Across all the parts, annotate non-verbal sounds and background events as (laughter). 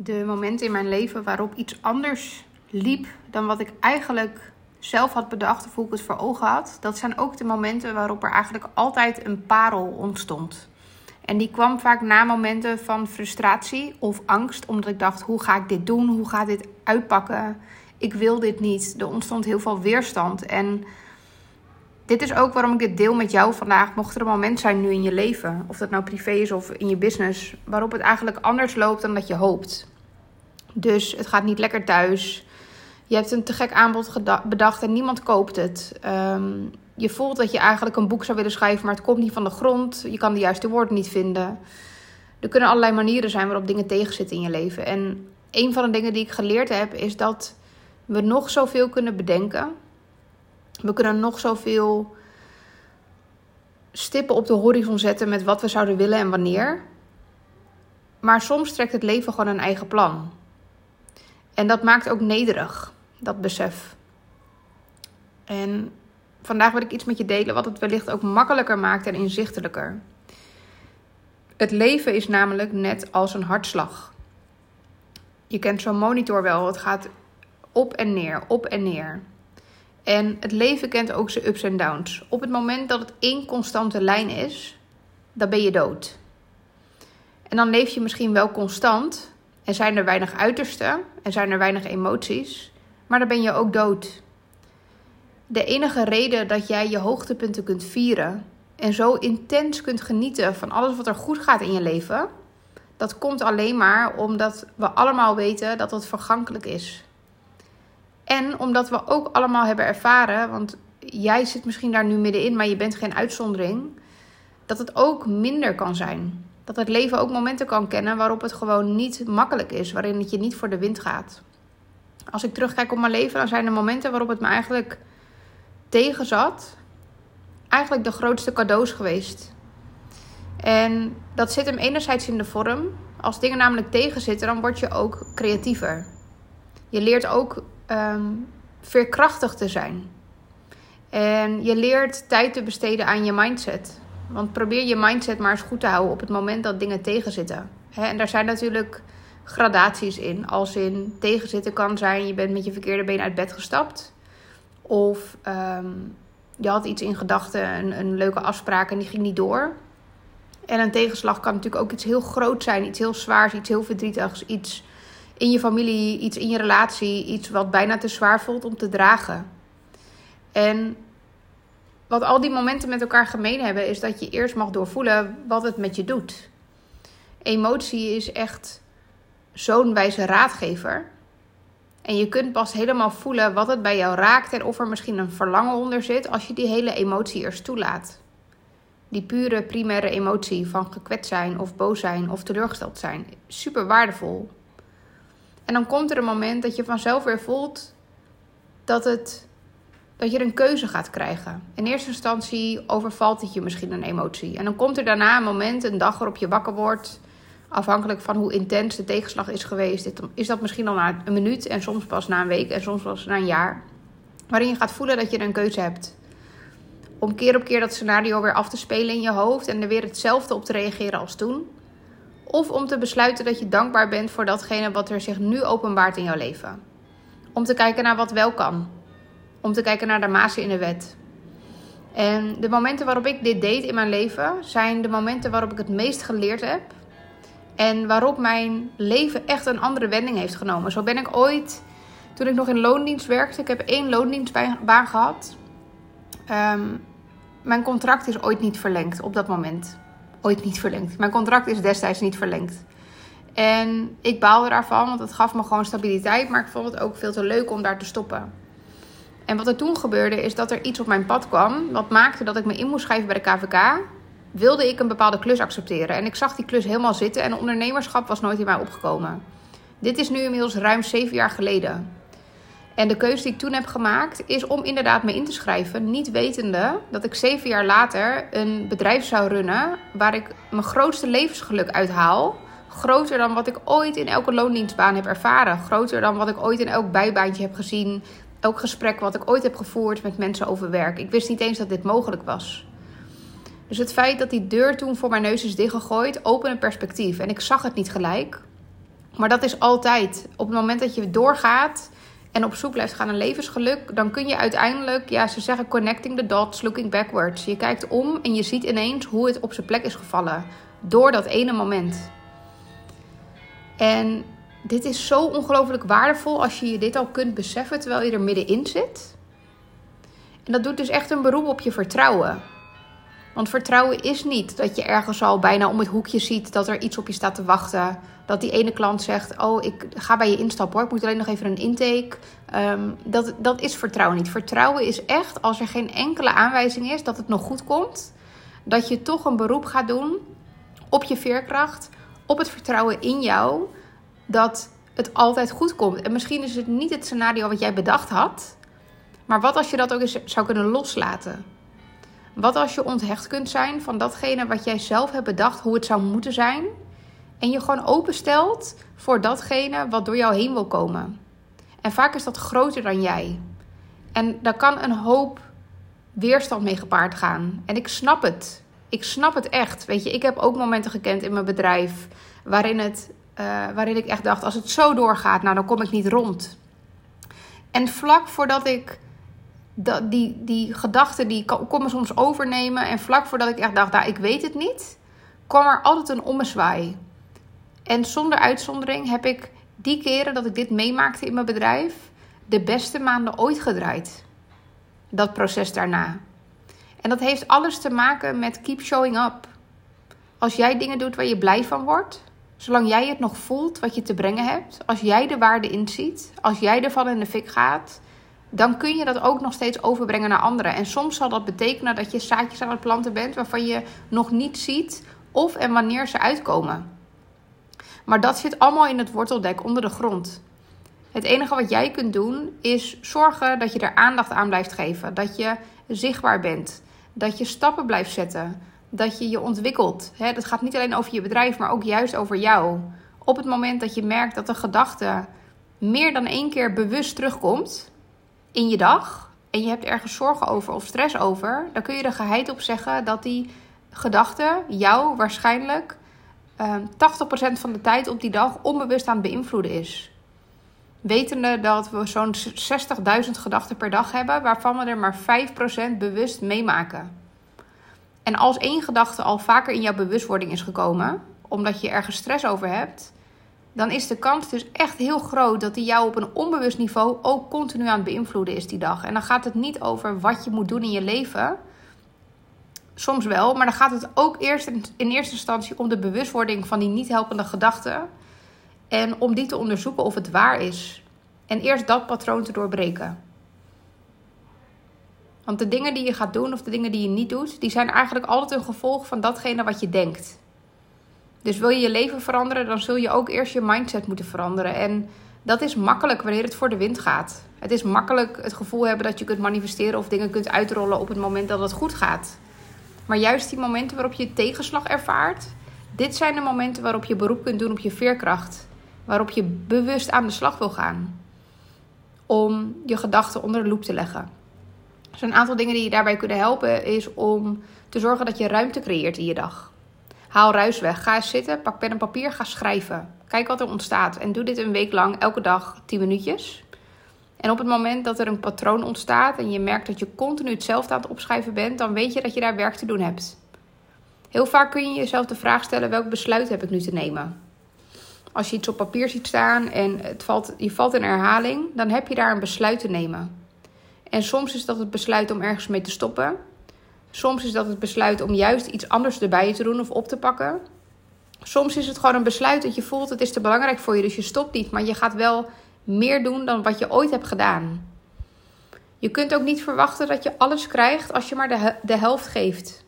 de momenten in mijn leven waarop iets anders liep dan wat ik eigenlijk zelf had bedacht of hoe ik het voor ogen had, dat zijn ook de momenten waarop er eigenlijk altijd een parel ontstond. En die kwam vaak na momenten van frustratie of angst, omdat ik dacht: hoe ga ik dit doen? Hoe gaat dit uitpakken? Ik wil dit niet. Er ontstond heel veel weerstand. En dit is ook waarom ik dit deel met jou vandaag. Mocht er een moment zijn nu in je leven, of dat nou privé is of in je business, waarop het eigenlijk anders loopt dan dat je hoopt. Dus het gaat niet lekker thuis. Je hebt een te gek aanbod bedacht en niemand koopt het. Ehm, je voelt dat je eigenlijk een boek zou willen schrijven, maar het komt niet van de grond. Je kan de juiste woorden niet vinden. Er kunnen allerlei manieren zijn waarop dingen tegenzitten in je leven. En een van de dingen die ik geleerd heb, is dat we nog zoveel kunnen bedenken. We kunnen nog zoveel stippen op de horizon zetten met wat we zouden willen en wanneer. Maar soms trekt het leven gewoon een eigen plan. En dat maakt ook nederig, dat besef. En vandaag wil ik iets met je delen wat het wellicht ook makkelijker maakt en inzichtelijker. Het leven is namelijk net als een hartslag. Je kent zo'n monitor wel, het gaat op en neer, op en neer. En het leven kent ook zijn ups en downs. Op het moment dat het één constante lijn is, dan ben je dood. En dan leef je misschien wel constant en zijn er weinig uitersten en zijn er weinig emoties, maar dan ben je ook dood. De enige reden dat jij je hoogtepunten kunt vieren en zo intens kunt genieten van alles wat er goed gaat in je leven, dat komt alleen maar omdat we allemaal weten dat het vergankelijk is. En omdat we ook allemaal hebben ervaren, want jij zit misschien daar nu middenin, maar je bent geen uitzondering, dat het ook minder kan zijn. Dat het leven ook momenten kan kennen waarop het gewoon niet makkelijk is, waarin het je niet voor de wind gaat. Als ik terugkijk op mijn leven, dan zijn er momenten waarop het me eigenlijk tegen zat. Eigenlijk de grootste cadeaus geweest. En dat zit hem enerzijds in de vorm. Als dingen namelijk tegenzitten, dan word je ook creatiever. Je leert ook um, veerkrachtig te zijn. En je leert tijd te besteden aan je mindset. Want probeer je mindset maar eens goed te houden op het moment dat dingen tegenzitten. En daar zijn natuurlijk gradaties in. Als in tegenzitten kan zijn, je bent met je verkeerde been uit bed gestapt. Of um, je had iets in gedachten, een, een leuke afspraak en die ging niet door. En een tegenslag kan natuurlijk ook iets heel groot zijn, iets heel zwaars, iets heel verdrietigs, iets in je familie, iets in je relatie, iets wat bijna te zwaar voelt om te dragen. En wat al die momenten met elkaar gemeen hebben, is dat je eerst mag doorvoelen wat het met je doet. Emotie is echt zo'n wijze raadgever. En je kunt pas helemaal voelen wat het bij jou raakt en of er misschien een verlangen onder zit als je die hele emotie eerst toelaat. Die pure primaire emotie van gekwetst zijn of boos zijn of teleurgesteld zijn. Super waardevol. En dan komt er een moment dat je vanzelf weer voelt dat, het, dat je een keuze gaat krijgen. In eerste instantie overvalt het je misschien een emotie. En dan komt er daarna een moment, een dag waarop je wakker wordt. Afhankelijk van hoe intens de tegenslag is geweest, is dat misschien al na een minuut en soms pas na een week en soms pas na een jaar. Waarin je gaat voelen dat je een keuze hebt. Om keer op keer dat scenario weer af te spelen in je hoofd en er weer hetzelfde op te reageren als toen. Of om te besluiten dat je dankbaar bent voor datgene wat er zich nu openbaart in jouw leven. Om te kijken naar wat wel kan. Om te kijken naar de mazen in de wet. En de momenten waarop ik dit deed in mijn leven zijn de momenten waarop ik het meest geleerd heb. En waarop mijn leven echt een andere wending heeft genomen. Zo ben ik ooit, toen ik nog in loondienst werkte, ik heb één loondienstbaan gehad. Ehm, mijn contract is ooit niet verlengd op dat moment ooit niet verlengd. Mijn contract is destijds niet verlengd. En ik baalde daarvan, want het gaf me gewoon stabiliteit. Maar ik vond het ook veel te leuk om daar te stoppen. En wat er toen gebeurde, is dat er iets op mijn pad kwam. Wat maakte dat ik me in moest schrijven bij de KVK. Wilde ik een bepaalde klus accepteren. En ik zag die klus helemaal zitten. En ondernemerschap was nooit in mij opgekomen. Dit is nu inmiddels ruim zeven jaar geleden. En de keuze die ik toen heb gemaakt is om inderdaad me in te schrijven. Niet wetende dat ik zeven jaar later een bedrijf zou runnen waar ik mijn grootste levensgeluk uithaal. Groter dan wat ik ooit in elke loondienstbaan heb ervaren. Groter dan wat ik ooit in elk bijbaantje heb gezien. Elk gesprek wat ik ooit heb gevoerd met mensen over werk. Ik wist niet eens dat dit mogelijk was. Dus het feit dat die deur toen voor mijn neus is dichtgegooid, opende perspectief. En ik zag het niet gelijk. Maar dat is altijd. Op het moment dat je doorgaat en op zoek blijft gaan naar levensgeluk, dan kun je uiteindelijk, ja, ze zeggen connecting the dots, looking backwards. Je kijkt om en je ziet ineens hoe het op zijn plek is gevallen. Door dat ene moment. En dit is zo ongelooflijk waardevol als je je dit al kunt beseffen terwijl je er middenin zit. En dat doet dus echt een beroep op je vertrouwen. Want vertrouwen is niet dat je ergens al bijna om het hoekje ziet dat er iets op je staat te wachten. Dat die ene klant zegt: Oh, ik ga bij je instappen hoor. Ik moet alleen nog even een intake. Um, dat, dat is vertrouwen niet. Vertrouwen is echt als er geen enkele aanwijzing is dat het nog goed komt. Dat je toch een beroep gaat doen op je veerkracht. Op het vertrouwen in jou. Dat het altijd goed komt. En misschien is het niet het scenario wat jij bedacht had. Maar wat als je dat ook eens zou kunnen loslaten? Wat als je onthecht kunt zijn van datgene wat jij zelf hebt bedacht, hoe het zou moeten zijn. En je gewoon openstelt voor datgene wat door jou heen wil komen. En vaak is dat groter dan jij. En daar kan een hoop weerstand mee gepaard gaan. En ik snap het. Ik snap het echt. Weet je, ik heb ook momenten gekend in mijn bedrijf waarin, het, uh, waarin ik echt dacht: als het zo doorgaat, nou dan kom ik niet rond. En vlak voordat ik dat, die, die gedachten die komen soms overnemen. En vlak voordat ik echt dacht, nou, ik weet het niet, kwam er altijd een ommezwaai. En zonder uitzondering heb ik die keren dat ik dit meemaakte in mijn bedrijf, de beste maanden ooit gedraaid. Dat proces daarna. En dat heeft alles te maken met keep showing up. Als jij dingen doet waar je blij van wordt, zolang jij het nog voelt wat je te brengen hebt, als jij de waarde inziet, als jij ervan in de fik gaat, dan kun je dat ook nog steeds overbrengen naar anderen. En soms zal dat betekenen dat je zaadjes aan het planten bent waarvan je nog niet ziet of en wanneer ze uitkomen. Maar dat zit allemaal in het worteldek onder de grond. Het enige wat jij kunt doen is zorgen dat je er aandacht aan blijft geven. Dat je zichtbaar bent. Dat je stappen blijft zetten. Dat je je ontwikkelt. dat gaat niet alleen over je bedrijf, maar ook juist over jou. Op het moment dat je merkt dat een gedachte meer dan één keer bewust terugkomt, in je dag en je hebt ergens zorgen over of stress over, dan kun je er geheid op zeggen dat die gedachte jou waarschijnlijk uh, ehm, 80% van de tijd op die dag onbewust aan het beïnvloeden is. Wetende dat we zo'n 60.000 gedachten per dag hebben, waarvan we er maar 5% bewust meemaken. En als één gedachte al vaker in jouw bewustwording is gekomen, omdat je ergens stress over hebt, dan is de kans dus echt heel groot dat die jou op een onbewust niveau ook continu aan het beïnvloeden is die dag. En dan gaat het niet over wat je moet doen in je leven. Soms wel, maar dan gaat het ook eerst in eerste instantie om de bewustwording van die niet helpende gedachten. En om die te onderzoeken of het waar is. En eerst dat patroon te doorbreken. Want de dingen die je gaat doen of de dingen die je niet doet, die zijn eigenlijk altijd een gevolg van datgene wat je denkt. Dus wil je je leven veranderen, dan zul je ook eerst je mindset moeten veranderen. En dat is makkelijk wanneer het voor de wind gaat. Het is makkelijk het gevoel hebben dat je kunt manifesteren of dingen kunt uitrollen op het moment dat het goed gaat. Maar juist die momenten waarop je tegenslag ervaart, dit zijn de momenten waarop je beroep kunt doen op je veerkracht. Waarop je bewust aan de slag wil gaan. Om je gedachten onder de loep te leggen. Dus een aantal dingen die je daarbij kunnen helpen is om te zorgen dat je ruimte creëert in je dag. Haal ruis weg. Ga zitten, pak pen en papier, ga schrijven. Kijk wat er ontstaat. En doe dit een week lang, elke dag 10 minuutjes. En op het moment dat er een patroon ontstaat en je merkt dat je continu hetzelfde aan het opschrijven bent, dan weet je dat je daar werk te doen hebt. Heel vaak kun je jezelf de vraag stellen: welk besluit heb ik nu te nemen? Als je iets op papier ziet staan en het valt, je valt in herhaling, dan heb je daar een besluit te nemen. En soms is dat het besluit om ergens mee te stoppen. Soms is dat het besluit om juist iets anders erbij te doen of op te pakken. Soms is het gewoon een besluit dat je voelt het is te belangrijk voor je, dus je stopt niet, maar je gaat wel meer doen dan wat je ooit hebt gedaan. Je kunt ook niet verwachten dat je alles krijgt als je maar de, de helft geeft.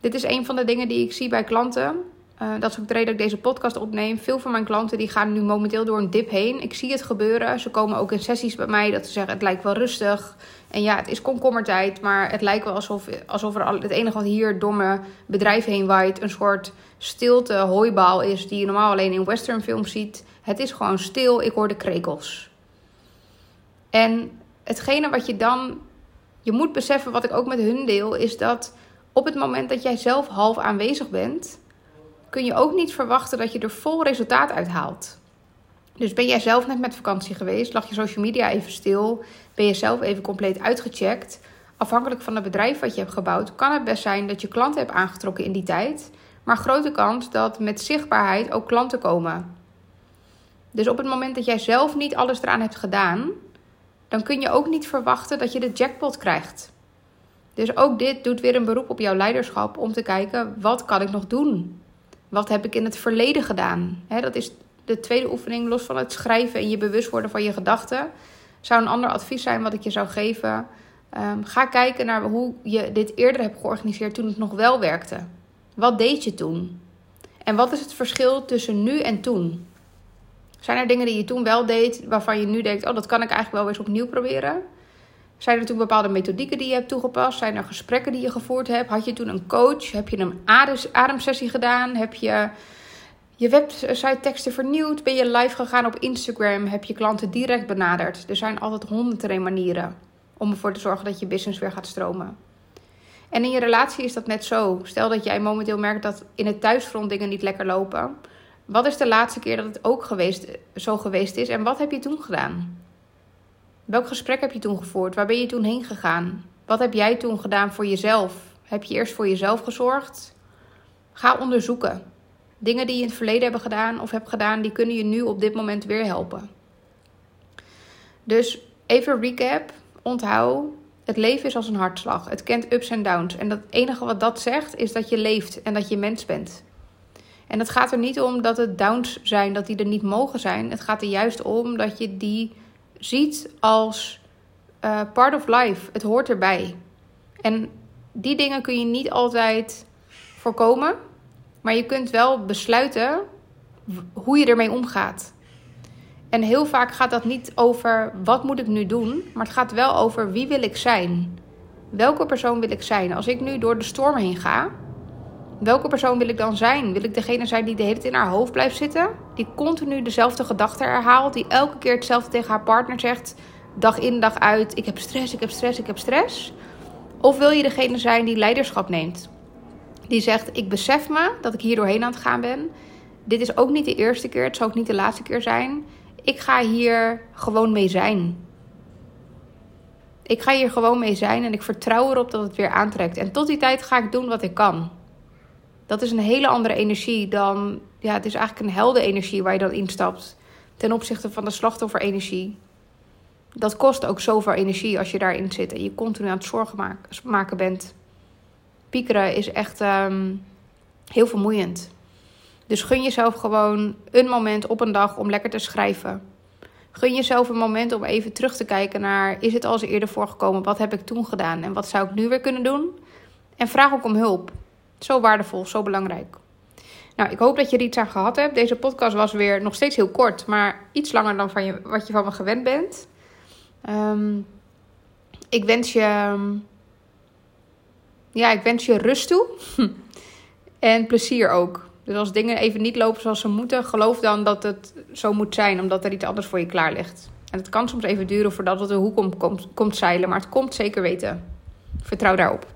Dit is een van de dingen die ik zie bij klanten. Uh, dat is ook de reden dat ik deze podcast opneem. Veel van mijn klanten die gaan nu momenteel door een dip heen. Ik zie het gebeuren. Ze komen ook in sessies bij mij dat ze zeggen: het lijkt wel rustig. En ja, het is komkommertijd, maar het lijkt wel alsof, alsof er al, het enige wat hier door mijn bedrijf heen waait een soort stilte hooibaal is die je normaal alleen in westernfilms ziet. Het is gewoon stil. Ik hoor de krekels. En hetgene wat je dan. Je moet beseffen, wat ik ook met hun deel, is dat op het moment dat jij zelf half aanwezig bent kun je ook niet verwachten dat je er vol resultaat uit haalt. Dus ben jij zelf net met vakantie geweest, lag je social media even stil, ben je zelf even compleet uitgecheckt. Afhankelijk van het bedrijf wat je hebt gebouwd, kan het best zijn dat je klanten hebt aangetrokken in die tijd. Maar grote kans dat met zichtbaarheid ook klanten komen. Dus op het moment dat jij zelf niet alles eraan hebt gedaan, dan kun je ook niet verwachten dat je de jackpot krijgt. Dus ook dit doet weer een beroep op jouw leiderschap om te kijken: wat kan ik nog doen? Wat heb ik in het verleden gedaan? dat is de tweede oefening, los van het schrijven en je bewust worden van je gedachten. Zou een ander advies zijn wat ik je zou geven. Ehm, ga kijken naar hoe je dit eerder hebt georganiseerd toen het nog wel werkte. Wat deed je toen? En wat is het verschil tussen nu en toen? Zijn er dingen die je toen wel deed waarvan je nu denkt: oh, dat kan ik eigenlijk wel eens opnieuw proberen? Zijn er toen bepaalde methodieken die je hebt toegepast? Zijn er gesprekken die je gevoerd hebt? Had je toen een coach? Heb je een ademsessie gedaan? Heb je je website teksten vernieuwd? Ben je live gegaan op Instagram? Heb je klanten direct benaderd? Er zijn altijd honderden manieren om ervoor te zorgen dat je business weer gaat stromen. En in je relatie is dat net zo. Stel dat jij momenteel merkt dat in het thuisfront dingen niet lekker lopen. Wat is de laatste keer dat het ook geweest, zo geweest is en wat heb je toen gedaan? Welk gesprek heb je toen gevoerd? Waar ben je toen heen gegaan? Wat heb jij toen gedaan voor jezelf? Heb je eerst voor jezelf gezorgd? Ga onderzoeken. Dingen die je in het verleden hebben gedaan of hebt gedaan, die kunnen je nu op dit moment weer helpen. Dus even recap. Onthoud, het leven is als een hartslag. Het kent ups en downs. En het enige wat dat zegt, is dat je leeft en dat je mens bent. En het gaat er niet om dat het downs zijn, dat die er niet mogen zijn. Het gaat er juist om dat je die ziet als uh, part of life. Het hoort erbij. En die dingen kun je niet altijd voorkomen. Maar je kunt wel besluiten hoe je ermee omgaat. En heel vaak gaat dat niet over wat moet ik nu doen, maar het gaat wel over wie wil ik zijn. Welke persoon wil ik zijn? Als ik nu door de storm heen ga, welke persoon wil ik dan zijn? Wil ik degene zijn die de hele tijd in haar hoofd blijft zitten? Die continu dezelfde gedachten herhaalt, die elke keer hetzelfde tegen haar partner zegt, dag in dag uit: ik heb stress, ik heb stress, ik heb stress? Of wil je degene zijn die leiderschap neemt? Die zegt: ik besef me dat ik hier doorheen aan het gaan ben. Dit is ook niet de eerste keer, het zal ook niet de laatste keer zijn. Ik ga hier gewoon mee zijn. Ik ga hier gewoon mee zijn en ik vertrouw erop dat het weer aantrekt. En tot die tijd ga ik doen wat ik kan. Dat is een hele andere energie dan. Ja, het is eigenlijk een helder energie waar je dan instapt. Ten opzichte van de slachtofferenergie. Dat kost ook zoveel energie als je daarin zit en je continu aan het zorgen maken bent. Piekeren is echt um, heel vermoeiend. Dus gun jezelf gewoon een moment op een dag om lekker te schrijven. Gun jezelf een moment om even terug te kijken naar: is het al eens eerder voorgekomen? Wat heb ik toen gedaan en wat zou ik nu weer kunnen doen? En vraag ook om hulp. Zo waardevol, zo belangrijk. Nou, ik hoop dat je er iets aan gehad hebt. Deze podcast was weer nog steeds heel kort, maar iets langer dan van je, wat je van me gewend bent. Um, ik wens je. Ja, ik wens je rust toe. (laughs) en plezier ook. Dus als dingen even niet lopen zoals ze moeten, geloof dan dat het zo moet zijn, omdat er iets anders voor je klaar ligt. En het kan soms even duren voordat het de hoek om komt, komt zeilen, maar het komt zeker weten. Vertrouw daarop.